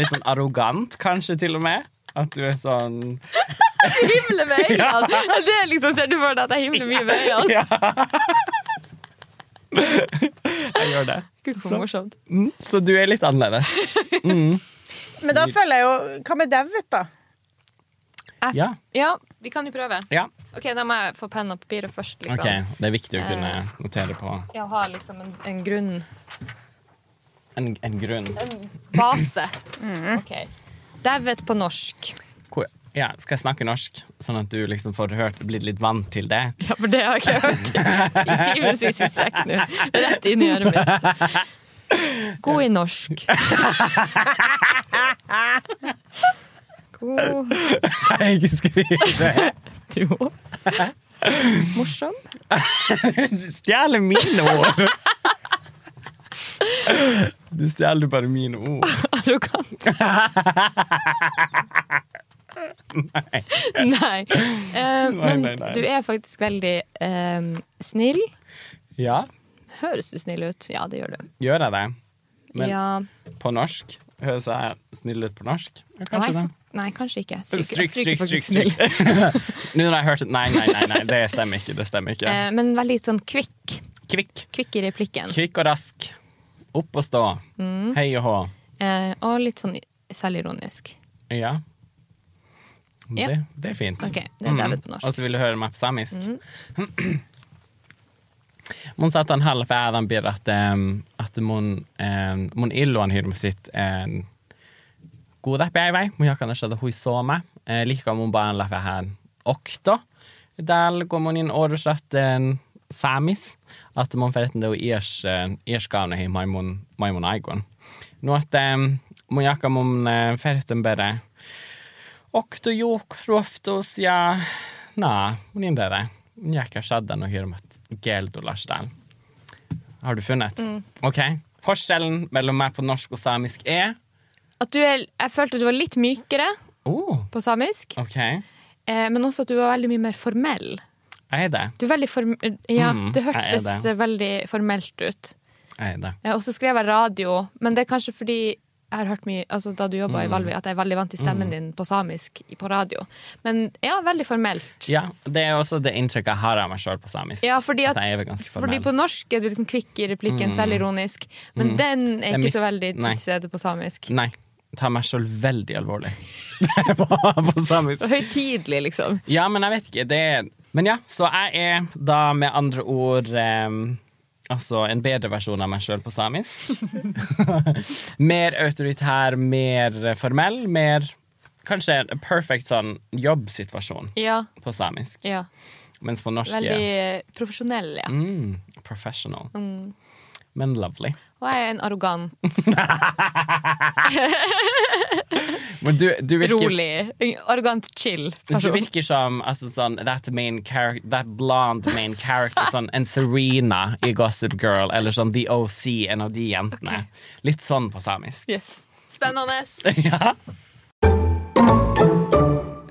Litt sånn arrogant, kanskje, til og med. At du er sånn [LAUGHS] Himle med øynene! Er Det liksom ser du for deg at jeg himler mye med øynene? Jeg gjør det. Gud, for morsomt. Mm, Så du er litt annerledes. Men da føler jeg jo Hva med David, da? F Ja. ja, vi kan jo prøve. Ja. Ok, Da må jeg få penn og papir først. liksom. OK. Det er viktig å kunne notere på Ja, Ha liksom en, en grunn en, en grunn. En base. Ok. David på norsk. Hvor, ja, skal jeg snakke norsk, sånn at du liksom får hørt, blitt litt vant til det? Ja, for det har jeg ikke hørt i timevis i strekk nå. Rett inn i øret mitt. God i norsk. God Jeg ikke skrive det. Jo. Morsom. Stjeler mine ord! Du stjeler bare mine ord. [LAUGHS] Arrogant. Nei. Nei. men nei, nei. du er faktisk veldig uh, snill. Ja, Høres du snill ut? Ja, det gjør du. gjør jeg det? Men ja. på norsk? Høres jeg snill ut på norsk? Kanskje nei, det. nei, kanskje ikke. Stryk, stryker, stryk, stryk. stryk. [LAUGHS] Nå når jeg hørte Nei, nei, nei, nei, det stemmer ikke. Det stemmer ikke. Uh, men veldig sånn kvikk. Kvikk. Kvikk i replikken. Kvikk og rask. Opp og stå. Mm. Hei og hå. Eh, og litt sånn selvironisk. Ja. Ja. Det, det er fint. Ok, det er David på norsk. Og så vil du høre meg på samisk. [CLEARS THROAT] Mun saatan halla fäädän bir att, ähm, att mun, ähm, mun illu on hirmusit ähm, kuuda päivä. Mun jakana shada hui sooma. Äh, lika mun baan la vähän okto. Täällä kun munin orusat ähm, saamis. at man feretten do iers, äh, iers kauna maimon mai Nå at mun ähm, mun jaka mun äh, feretten bere okto juk ruoftus ja na, mun indere. Mun jaka shaddan og hirmat geldolastal. Har du funnet? Ok. Forskjellen mellom meg på norsk og samisk er At du er, jeg følte du var litt mykere oh, på samisk, Okay. eh, men også at du var veldig mye mer formell. Jeg er det. Du er veldig form ja, Mm, det hørtes det. veldig formelt ut. Jeg er det. Og så skrev jeg radio, men det er kanskje fordi jeg har hørt mye altså da du jobba Mm. i Valvi, at jeg er veldig vant til stemmen din på samisk på radio. Men ja, veldig formelt. Ja, det er også det inntrykket jeg har av meg sjøl på samisk. Ja, fordi, at, At fordi på norsk er du liksom kvikk i replikken, selvironisk, men den er ikke så veldig til stede på samisk. Nei. Tar meg sjøl veldig alvorlig [LAUGHS] på, på samisk. Høytidelig, liksom. Ja, men jeg vet ikke. Det er Men ja, så jeg er da med andre ord em, Altså en bedre versjon av meg sjøl på samisk. [LAUGHS] mer autoritær, mer formell, mer Kanskje en perfect sånn jobbsituasjon Ja, på samisk. ja. Mens på norsk Veldig eh, profesjonell, ja. mm, professional. Men lovely. Og jeg er en arrogant, [LAUGHS] [LAUGHS] Men du, du virker rolig, arrogant chill Du virker som altså, sånn, that, main that blonde main character. [LAUGHS] sånn en Serena i Gossip Girl, eller sånn The OC, en av de jentene. Litt sånn på samisk. Yes. Spennende. ja.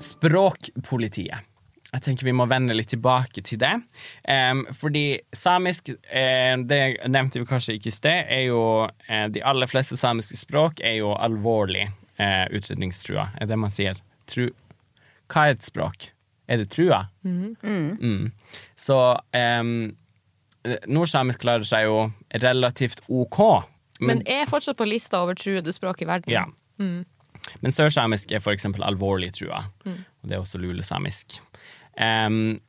Språkpolitiet. Jeg tenker vi må vende litt tilbake til det. Um, fordi samisk, eh, det nevnte vi kanskje ikke i sted, er jo eh, De aller fleste samiske språk er jo alvorlig eh, utrydningstrua, er det man sier. Tru, hva er et språk? Er det trua? Mm. Så um, nordsamisk klarer seg jo relativt OK. Men er fortsatt på lista over truede språk i verden. Ja. Men sørsamisk er for eksempel alvorlig trua, og det er også lulesamisk. Em,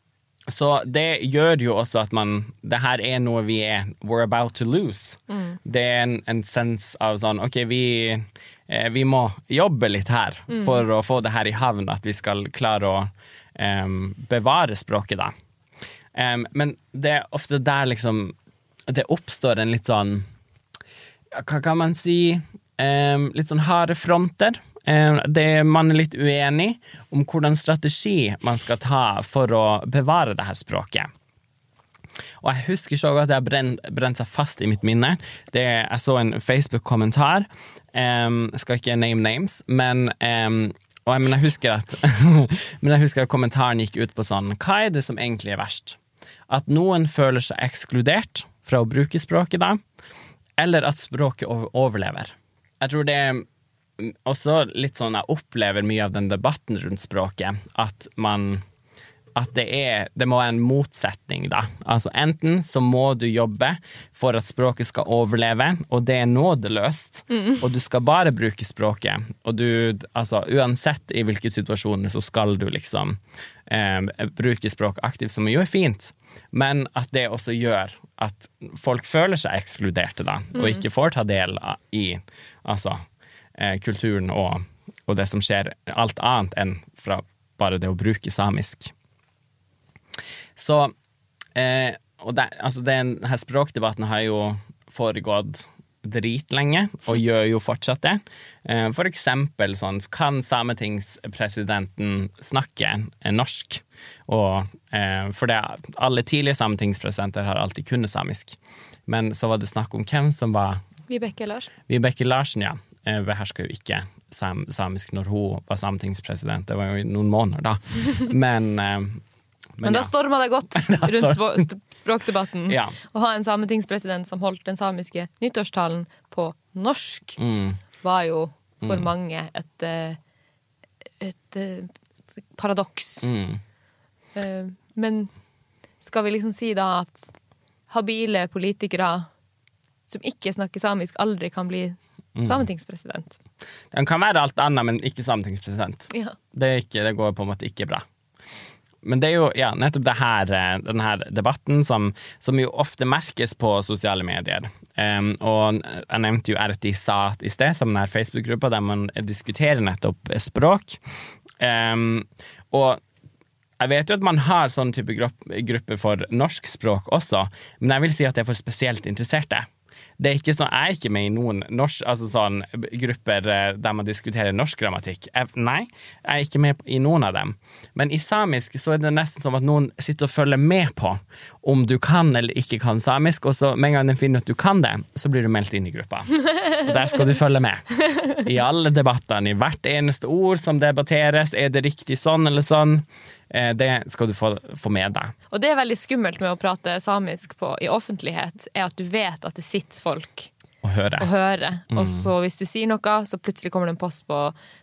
så det gjør jo også at man Det her er noe vi er We're about to lose. Det er en, en sens av sånn OK, vi, eh, vi må jobbe litt her for å få det her i havn, at vi skal klare å um, bevare språket, da. Um, men det er ofte der liksom det oppstår en litt sånn hva kan man si, Um, litt sånn harde fronter. Em, det Man er litt uenig om hvordan strategi man skal ta for å bevare det her språket. Og jeg husker så godt det har brent, seg fast i mitt minne. Det, jeg så en Facebook-kommentar. Um, skal ikke name names, men um, jeg, men, jeg at, [LAUGHS] men jeg husker at kommentaren gikk ut på sånn Hva er det som egentlig er verst? At noen føler seg ekskludert fra å bruke språket, da, eller at språket overlever. Jeg tror det er også litt sånn Jeg opplever mye av den debatten rundt språket, at man at det, er, det må være en motsetning, da. Altså enten så må du jobbe for at språket skal overleve, og det er nådeløst, og du skal bare bruke språket. Og du, altså uansett i hvilke situasjoner, så skal du liksom eh, bruke språk aktivt, som jo er fint. Men at det også gjør at folk føler seg ekskluderte, da, og ikke får ta del i altså, eh, kulturen og, og det som skjer, alt annet enn fra bare det å bruke samisk. Så eh, Og det, altså denne språkdebatten har jo foregått dritlenge, og gjør jo fortsatt det. Eh, for eksempel sånn Kan sametingspresidenten snakke norsk? Og eh, For det, alle tidlige sametingspresidenter har alltid kunnet samisk. Men så var det snakk om hvem som var Vibeke Larsen. Vibeke Larsen, ja. Eh, Beherska jo ikke sam samisk når hun var sametingspresident. Det var jo i noen måneder, da. [LAUGHS] Men, eh, Men, da ja. storma det godt [LAUGHS] rundt språkdebatten. Ja. Å ha en sametingspresident som holdt den samiske nyttårstalen på norsk, Mm. var jo for mange et, et, et, eh, paradoks. Mm. Eh, Men skal vi liksom si da at habile politikere som ikke snakker samisk, aldri kan bli Mm. Sametingspresident? Den kan være alt annet, men ikke sametingspresident. Ja. Det, ikke, det går på en måte ikke bra. Men det er jo ja, nettopp det her, denne debatten som, som jo ofte merkes på sosiale medier. Um, og jeg nevnte jo RT Sat i sted, som den Facebook-gruppa der man diskuterer nettopp språk. Um, og jeg vet jo at man har sånn type grupp- gruppe for norsk språk også, men jeg vil si at det er for spesielt interesserte. Det er ikke sånn, Jeg er ikke med i noen norsk, altså sånn, grupper eh, der man diskuterer norsk grammatikk. Jeg, nei, jeg er ikke med i noen av dem. Men i samisk så er det nesten som at noen sitter og følger med på om du kan eller ikke kan samisk, og så med en gang de finner at du kan det, så blir du meldt inn i gruppa. Og der skal du følge med. I alle debattene, i hvert eneste ord som debatteres, er det riktig sånn eller sånn? Eh, Det skal du få, få med deg. Og det er veldig skummelt med å prate samisk på, i offentlighet, er at du vet at det sitter folk Å høre. og hører. Og så hvis du sier noe, så plutselig kommer det en post på,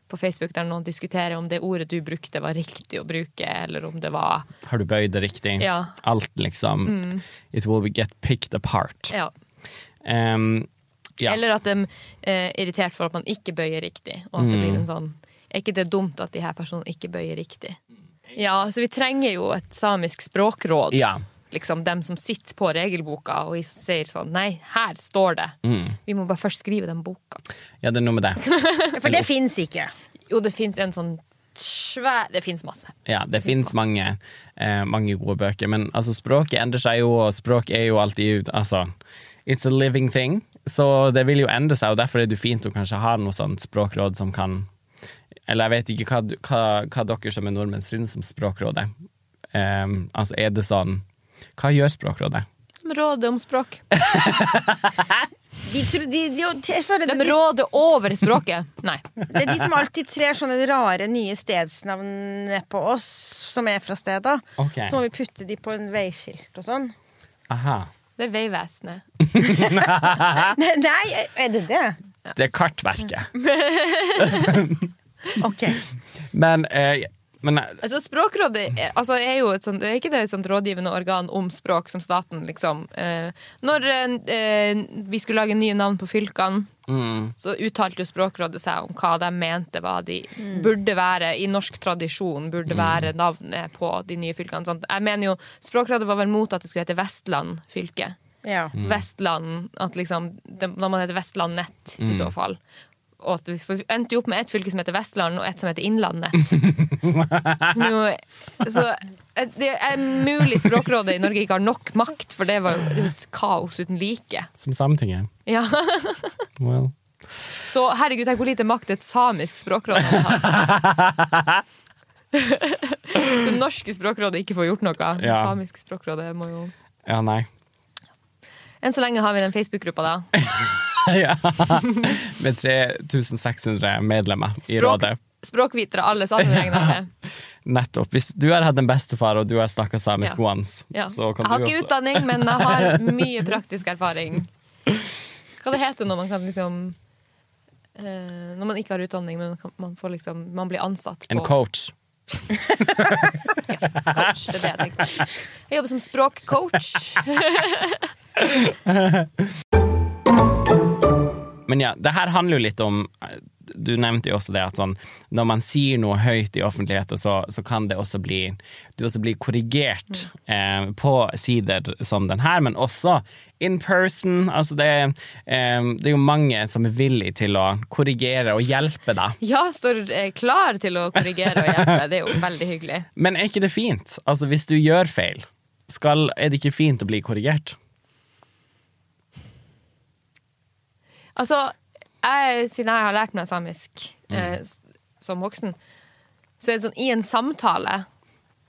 på Facebook der noen diskuterer om det ordet du brukte, var riktig å bruke, eller om det var Har du bøyd det riktig? Ja. Alt, liksom. It will get picked apart. ja. Um, ja. Eller at de er irritert for at man ikke bøyer riktig. Og at det blir en sånn Er ikke det dumt at de her personene ikke bøyer riktig? Ja, så vi trenger jo et samisk språkråd. ja. Liksom dem som sitter på regelboka og sier sånn Nei, her står det. Vi må bare først skrive den boka. ja, det er noe med det. [LAUGHS] For det fins ikke. Jo, det fins en sånn svær Det fins masse. Ja, det finnes fins mange, eh, mange gode bøker, men altså, språket endrer seg jo, og språk er jo alltid Altså, it's a living thing, så det vil jo endre seg, og derfor er det fint å kanskje ha noe sånt språkråd som kan Eller jeg vet ikke hva, hva, hva dere som er nordmenn synes om Språkrådet. Um, altså, er det sånn Hva gjør Språkrådet? De råder om språk. De, tror- de, de, jeg føler det, De de, råder over språket. Nei. det er de som alltid trer sånne rare nye stedsnavn ned på oss, som er fra steder. Okay. Så må vi putte de på en veiskilt og sånn. Aha. Det er Vegvesenet. [LAUGHS] Nei, nei, er det det? Det er Kartverket. [LAUGHS] Ok. Men, eh, men eh, Altså, Språkrådet er, altså, er jo et sånt, det er ikke det et sånt rådgivende organ om språk som staten, liksom. Eh, når eh, vi skulle lage nye navn på fylkene, mm, så uttalte jo Språkrådet seg om hva de mente hva de burde være, i norsk tradisjon, burde være navnet på de nye fylkene. Sant? Jeg mener jo, Språkrådet var vel mot at det skulle hete Vestland fylke. Ja. Vestland, at liksom, det, når man heter Vestland Nett, i så fall. Og at vi, endte jo opp med et fylke som heter Vestland, og et som heter Innlandet. [LAUGHS] Som jo, så eh, det er mulig Språkrådet i Norge ikke har nok makt, for det var jo et kaos uten like. som Sametinget. Ja. Well. Så herregud, tenk hvor lite makt et samisk språkråd hatt. Så norske språkrådet ikke får gjort noe. Ja. Samisk språkrådet må jo Ja, nei. Enn så lenge har vi den Facebook-gruppa, da. [LAUGHS] [LAUGHS] ja. Med 3600 medlemmer i rådet. språkvitere alle sammen regner jeg med. [LAUGHS] Nettopp. Hvis du har hatt en bestefar, og du har snakka samisk Ja. once, Ja. så kan Jeg har ikke utdanning, men jeg har [LAUGHS] mye praktisk erfaring. Hva det heter når man kan liksom eh, Når man ikke har utdanning, men kan, man, får liksom, man blir ansatt på En coach. ja, coach. Det er det jeg tenker. Jeg jobber som språkcoach. Men ja, det her handler jo litt om Du nevnte jo også det at sånn når man sier noe høyt i offentligheten, så, så kan det også bli Du også bli korrigert eh, på sider som den her, men også in person. Altså det, eh, det er jo mange som er villige til å korrigere og hjelpe deg. Ja, står eh, klar til å korrigere og hjelpe. Det er jo veldig hyggelig. Men er ikke det fint? Altså hvis du gjør feil, skal, er det ikke fint å bli korrigert? Altså, jeg, siden jeg har lært meg samisk eh, som voksen, så er det sånn i en samtale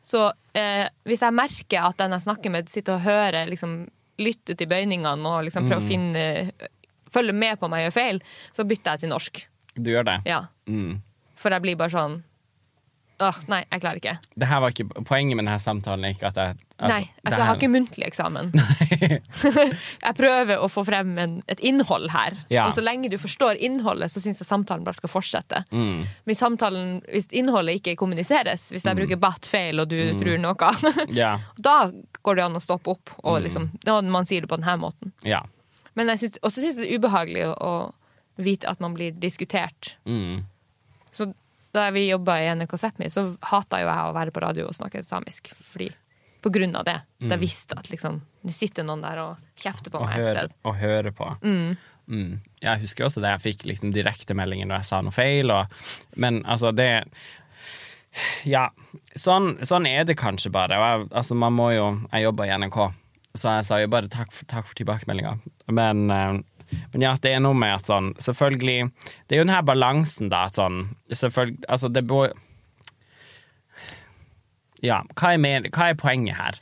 Så eh, hvis jeg merker at den jeg snakker med, sitter og hører, liksom lytter til bøyningene og liksom prøver å finne Følge med på meg og gjør feil, så bytter jeg til norsk. Du gjør det? Ja. Mm. For jeg blir bare sånn Åh, nei, jeg klarer ikke. Det her var ikke, poenget med denne samtalen er ikke at jeg at Nei, jeg skal ha ikke muntlig eksamen. [LAUGHS] [LAUGHS] jeg prøver å få frem en, et innhold her. Ja. Og så lenge du forstår innholdet, så syns jeg samtalen bare skal fortsette. Mm. Hvis, samtalen, hvis innholdet ikke kommuniseres, hvis jeg bruker bat feil og du tror noe, [LAUGHS] Ja. da går det an å stoppe opp. Mm. Og liksom, man sier det på denne måten. ja. Men jeg syns- også syns det er ubehagelig å, å vite at man blir diskutert. Mm. Så da vi jobba i NRK Sápmi, så hata jo jeg å være på radio og snakke samisk. Fordi, på grunn av det. Da visste at liksom, nå sitter noen der og kjefter på og meg et høre, sted. Og hører på. Mm. Jeg husker også det jeg fikk liksom direktemeldinger når jeg sa noe feil, og, men altså det Ja, sånn, sånn er det kanskje bare. Jeg, altså man må jo Jeg jobber i NRK, så jeg sa jo bare takk for, takk for tilbakemeldinga. Men, eh, men ja, det er noe med at sånn Selvfølgelig Det er jo den her balansen, da, at sånn Selvfølgelig Altså, det bør Ja, hva er, mer, hva er poenget her?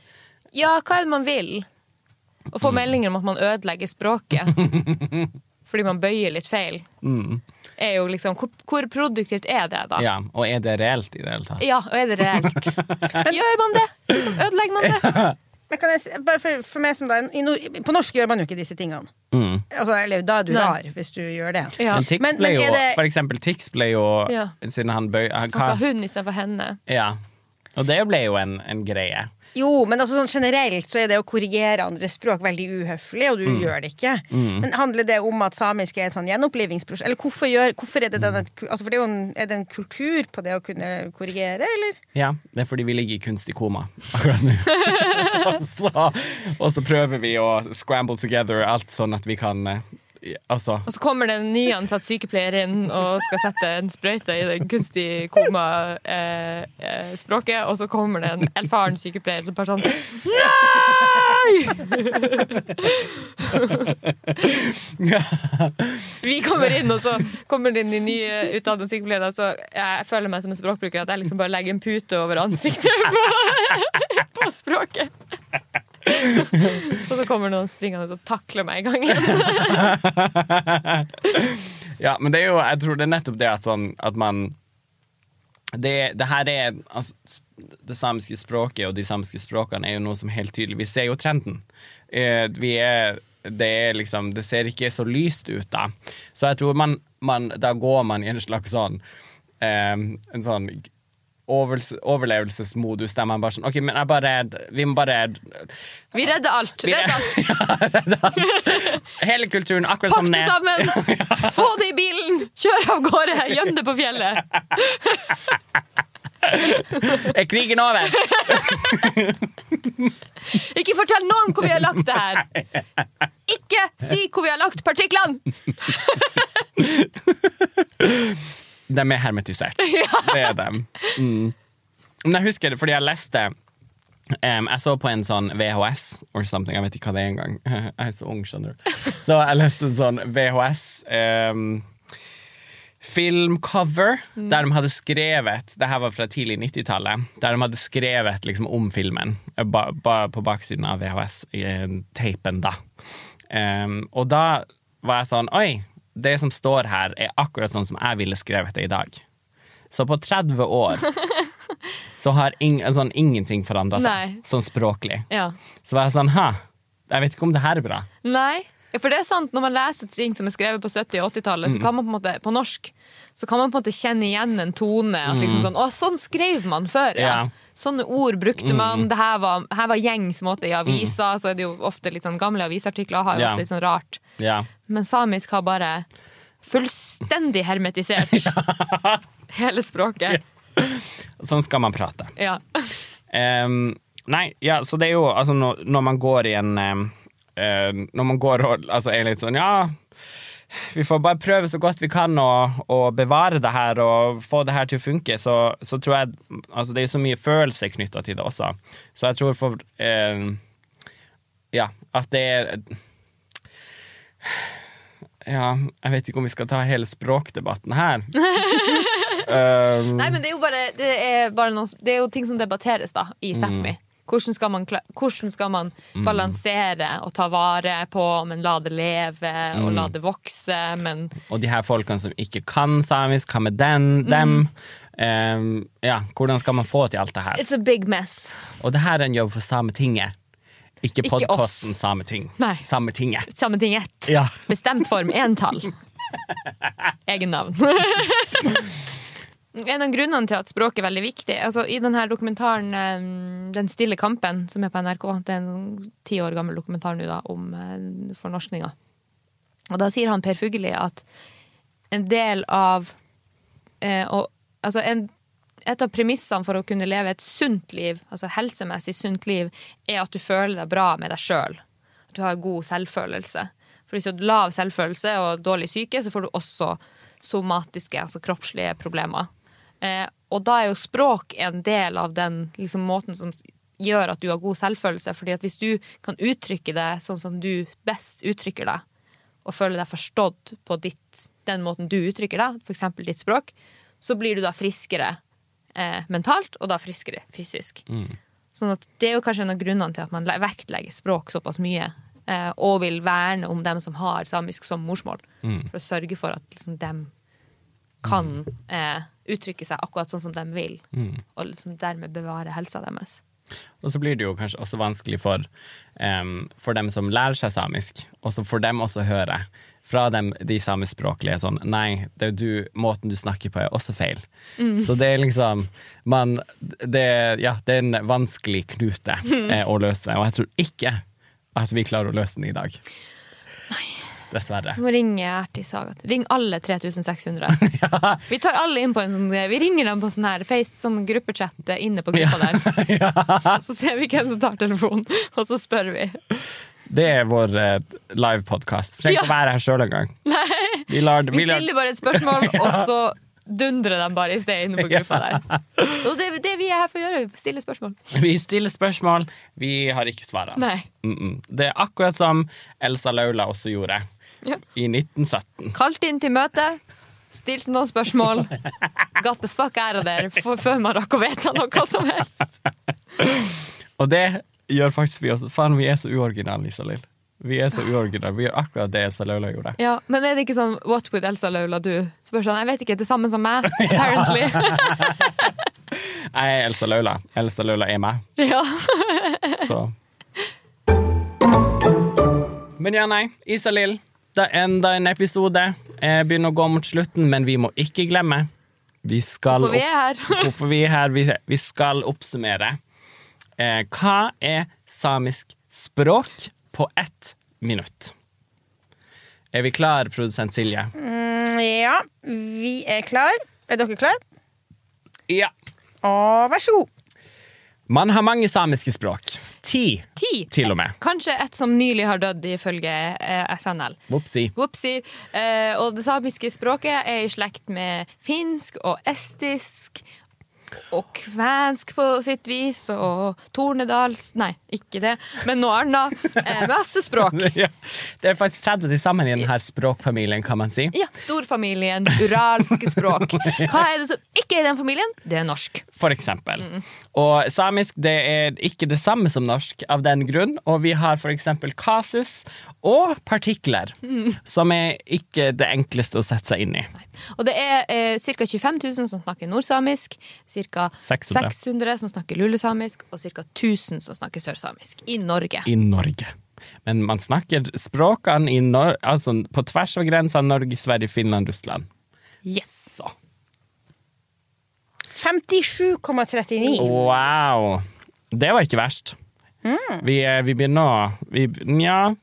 Ja, hva er det man vil? Å få meldinger om at man ødelegger språket [LAUGHS] fordi man bøyer litt feil, er jo liksom Hvor, hvor produktivt er det, da? Ja, Og er det reelt i det hele tatt? Ja, og er det reelt? [LAUGHS] Gjør man det? Liksom, ødelegger man det? [LAUGHS] Men kan jeg, si- bare for, for meg som da, i nor- På norsk gjør man jo ikke disse tingene. Mm. Altså, eller da er du Nei. rar hvis du gjør det. Ja. Men Tix ble men jo er det- For eksempel Tix ble jo Ja. Siden han bøy han, Han sa hun istedenfor henne. Ja. Og det ble jo en, en greie. Jo, men altså sånn generelt så er det å korrigere andre språk veldig uhøflig, og du gjør det ikke. Men handler det om at samisk er et sånn gjenopplivingsprosjekt? Eller hvorfor, gjør, hvorfor er det denne altså det er en, er det en kultur på det å kunne korrigere, eller? Ja, det er fordi vi ligger i kunstig koma akkurat nå. [LAUGHS] [LAUGHS] og, så, og så prøver vi å scramble together alt sånn at vi kan eh, Altså Og så kommer det en nyansatt sykepleier inn og skal sette en sprøyte i det kunstig koma-språket, eh, språket, og så kommer det en erfaren sykepleier og bare sånn [LAUGHS] Vi kommer inn, og så kommer det inn de nye utdannede sykepleierne, så jeg føler meg som en språkbruker at jeg liksom bare legger en pute over ansiktet på, [LAUGHS] på språket. [LAUGHS] og så kommer noen springende og takler meg i gangen. [LAUGHS] Ja, men det er jo Jeg tror det er nettopp det at sånn at man det, det her er altså, Det samiske språket og de samiske språkene er jo noe som helt tydelig Vi ser jo trenden. Eh, vi er det er liksom Det ser ikke så lyst ut, da. Så jeg tror man, man Da går man i en slags sånn eh, En sånn overlevelsesmodus der man bare sånn OK, men jeg bare Vi må bare Vi redder alt. Vi- Redd [LAUGHS] alt. Hele kulturen akkurat Pakk som det sammen! [LAUGHS] Få det i bilen! Kjør av gårde! Gjem det på fjellet! [LAUGHS] Er krigen over? Ikke fortell noen hvor vi har lagt det her! Ikke si hvor vi har lagt partiklene! De er hermetisert. [LAUGHS] Det er dem. Mm. Men jeg husker det fordi jeg leste Um, Jeg så på en sånn VHS or something. Jeg vet ikke hva det er engang. [LAUGHS] Jeg er så ung, skjønner du. Så jeg leste en sånn VHS um, filmcover der de hadde skrevet Det her var fra tidlig 90-tallet. Der de hadde skrevet liksom om filmen eh, ba, ba, på baksiden av VHS-teipen, da. Um, og da var jeg sånn Oi, det som står her, er akkurat sånn som jeg ville skrevet det i dag. Så på 30 år [LAUGHS] så har ing, sånn, ingenting forandra Nei. sånn språklig. Ja. Så var jeg sånn Hæ, jeg vet ikke om det her er bra. Nei. Ja, For det er sant, når man leser ting som er skrevet på 70- og 80-tallet, Mm. så kan man på en måte, på norsk, så kan man på en måte kjenne igjen en tone. At liksom sånn, å, sånn skrev man før, ja. Mm. Ja. Mm. Sånne ord brukte man. Det her var, her var gjengs måte i aviser. Så er det jo ofte litt sånn gamle avisartikler har jo Ja. ofte litt sånn rart. Ja. Men samisk har bare fullstendig hermetisert [LAUGHS] hele språket. Sånn skal man prate. Ja. Em, nei, ja, så det er jo altså når, når man går i en em, eh, Når man går og altså, er litt sånn Ja, vi får bare prøve så godt vi kan å, å bevare det her og få det her til å funke, så, så tror jeg Altså, det er så mye følelser knytta til det også. Så jeg tror for eh, Ja, at det er Ja, jeg vet ikke om vi skal ta hele språkdebatten her. Um, [LAUGHS] Nei, men det er jo bare, det er bare noe, det er jo ting som debatteres da, i Mm. Hvordan skal, man, hvordan skal man balansere og ta vare på, men la det leve og Mm. la det vokse, men Og de her folkene som ikke kan samisk, hva med den, dem? Um, ja, hvordan skal man få til alt det her? It's a big mess. Og det her er en jobb for Sametinget. Ikke podkasten Sameting. Nei. Sametinget. Sametinget. Ja. Bestemt form, entall. [LAUGHS] Egen navn. [LAUGHS] En av grunnene til at språk er veldig viktig altså I denne dokumentaren eh, 'Den stille kampen', som er på NRK, det er en ti år gammel dokumentar nå da, om eh, fornorskninga. Og da sier han Per Fugelli at en del av eh, og, Altså en, et av premissene for å kunne leve et sunt liv, altså helsemessig sunt liv, er at du føler deg bra med deg sjøl. At du har god selvfølelse. For hvis du har lav selvfølelse og dårlig syke, så får du også somatiske, altså kroppslige problemer. Eh, og da er jo språk en del av den liksom, måten som gjør at du har god selvfølelse. fordi at hvis du kan uttrykke det sånn som du best uttrykker deg, og føler deg forstått på ditt, den måten du uttrykker deg, f.eks. ditt språk, så blir du da friskere eh, mentalt, og da friskere fysisk. Sånn at det er jo kanskje en av grunnene til at man vektlegger språk såpass mye, eh, og vil verne om dem som har samisk som morsmål, for å sørge for at liksom, dem kan eh, uttrykke seg akkurat sånn som de vil, og liksom dermed bevare helsa deres. Og så blir det jo kanskje også vanskelig for, um, for dem som lærer seg samisk, og så får dem også høre fra dem, de samiskspråklige sånn Nei, det du, måten du snakker på, er også feil. Så det er liksom man, det, ja, det er en vanskelig knute eh, å løse, og jeg tror ikke at vi klarer å løse den i dag. Dessverre. Du må ringe Erti Saga. Ring alle 3600. [LAUGHS] Vi tar alle inn på en sånn Vi ringer dem på sånn her face, sånn gruppechat inne på gruppa der. [LAUGHS] [LAUGHS] Så ser vi hvem som tar telefonen, og så spør vi. Det er vår eh, livepodkast. Trenger ikke Ja. å være her sjøl engang. Vi, lar, Vi vi, lar, stiller bare et spørsmål, og så dundrer de bare i sted inne på gruppa der. Og det det vi er her for å gjøre. Stille spørsmål. vi stiller spørsmål, vi har ikke svarene. Mm -mm. Det er akkurat som Elsa Laula også gjorde Ja. i 1917. Kalt inn til møte. Stilte noen spørsmål. Got the fuck out of there før man rakk å vite noe som helst. Og det gjør faktisk vi også. Faen, vi er så uoriginale, Isalill. Vi er så uoriginale. Vi gjør akkurat det Elsa Laula gjorde. Ja, Men er det ikke sånn What would Elsa Laula do? Spør sånn, Jeg vet ikke, det samme som meg, [LAUGHS] apparently. Jeg er Elsa Laula. Elsa Laula er meg. [LAUGHS] ja. Så Men ja, nei. Isalill, det er enda en episode. Jeg begynner å gå mot slutten, men vi må ikke glemme. Vi skal For vi er her. [LAUGHS] hvorfor vi er her. Vi, vi skal oppsummere. Eh, hva er samisk språk på ett minutt? Er vi klar, produsent Silje? Mm, ja, vi er klar. Er dere klar? Ja. Og vær så god. Man har mange samiske språk. Ti, Ti. til og med. Kanskje et som nylig har dødd, ifølge eh, SNL. Whoopsie. Whoopsie. Eh, og det samiske språket er i slekt med finsk og estisk. Og kvensk på sitt vis, og tornedals Nei, ikke det, men noe annet. Eh, masse språk. [LAUGHS] Ja. Det er faktisk 30 til sammen i denne språkfamilien, kan man si. Ja, storfamilien, uralske språk. Hva er det som ikke er i den familien? Det er norsk. For eksempel. Og samisk det er ikke det samme som norsk av den grunn. Og vi har for eksempel kasus og partikler, som er ikke det enkleste å sette seg inn i. Og det er eh, ca. 25 000 som snakker nordsamisk, ca. 600. 600 som snakker lulesamisk, og ca. 1000 som snakker sørsamisk i Norge. I Norge. Men man snakker språkene i Nor altså på tvers av grensene Norge, Sverige, Finland, Russland. Yes! Så. 57,39. Wow! Det var ikke verst. Vi, eh, vi begynner å vi, Nja.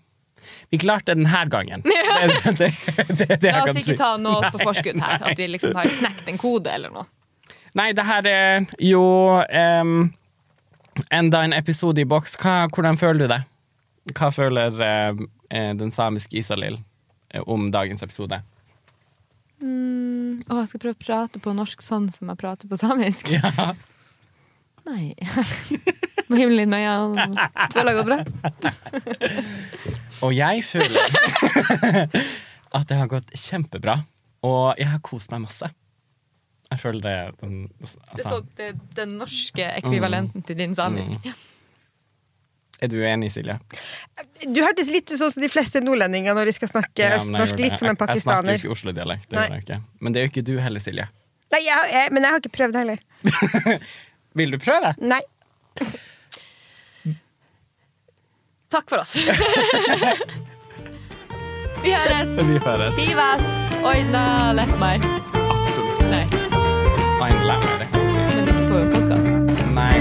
Vi klarte det denne gangen. [LAUGHS] [LAUGHS] Det, det, det, det, La oss ikke si. ta noe på forskudd her, at vi liksom har knekt en kode eller noe. Nei, det her er jo um, enda en episode i boks. Hva, hvordan føler du det? Hva føler eh, den samiske Isalill eh, om dagens episode? Mm, å, jeg skal prøve å prate på norsk sånn som jeg prater på samisk. [LAUGHS] Ja. Nei. [LAUGHS] Må himle litt med øynene. Føler det går bra. Og jeg føler [LAUGHS] at det har gått kjempebra. Og jeg har kost meg masse. Jeg føler det den, Det altså, så, det er den norske ekvivalenten til din samisk. Mm. Er du enig, Silje? Du hørtes litt ut sånn som de fleste nordlendinger når de skal snakke Ja, østnorsk. Litt som en Jeg, jeg snakker jo ikke Oslo-dialekt. Det Nei. gjør jeg ikke. Men det er jo ikke du heller, Silje. Nei, jeg, jeg, men jeg har ikke prøvd heller. [LAUGHS] Vil du prøve? Nei. Takk for oss. [LAUGHS] Vi høres. Vi høres. Vivas. Oi, da lett meg. Absolutt. Nei. Ein lærer, det. Men ikke på podkast. Nei,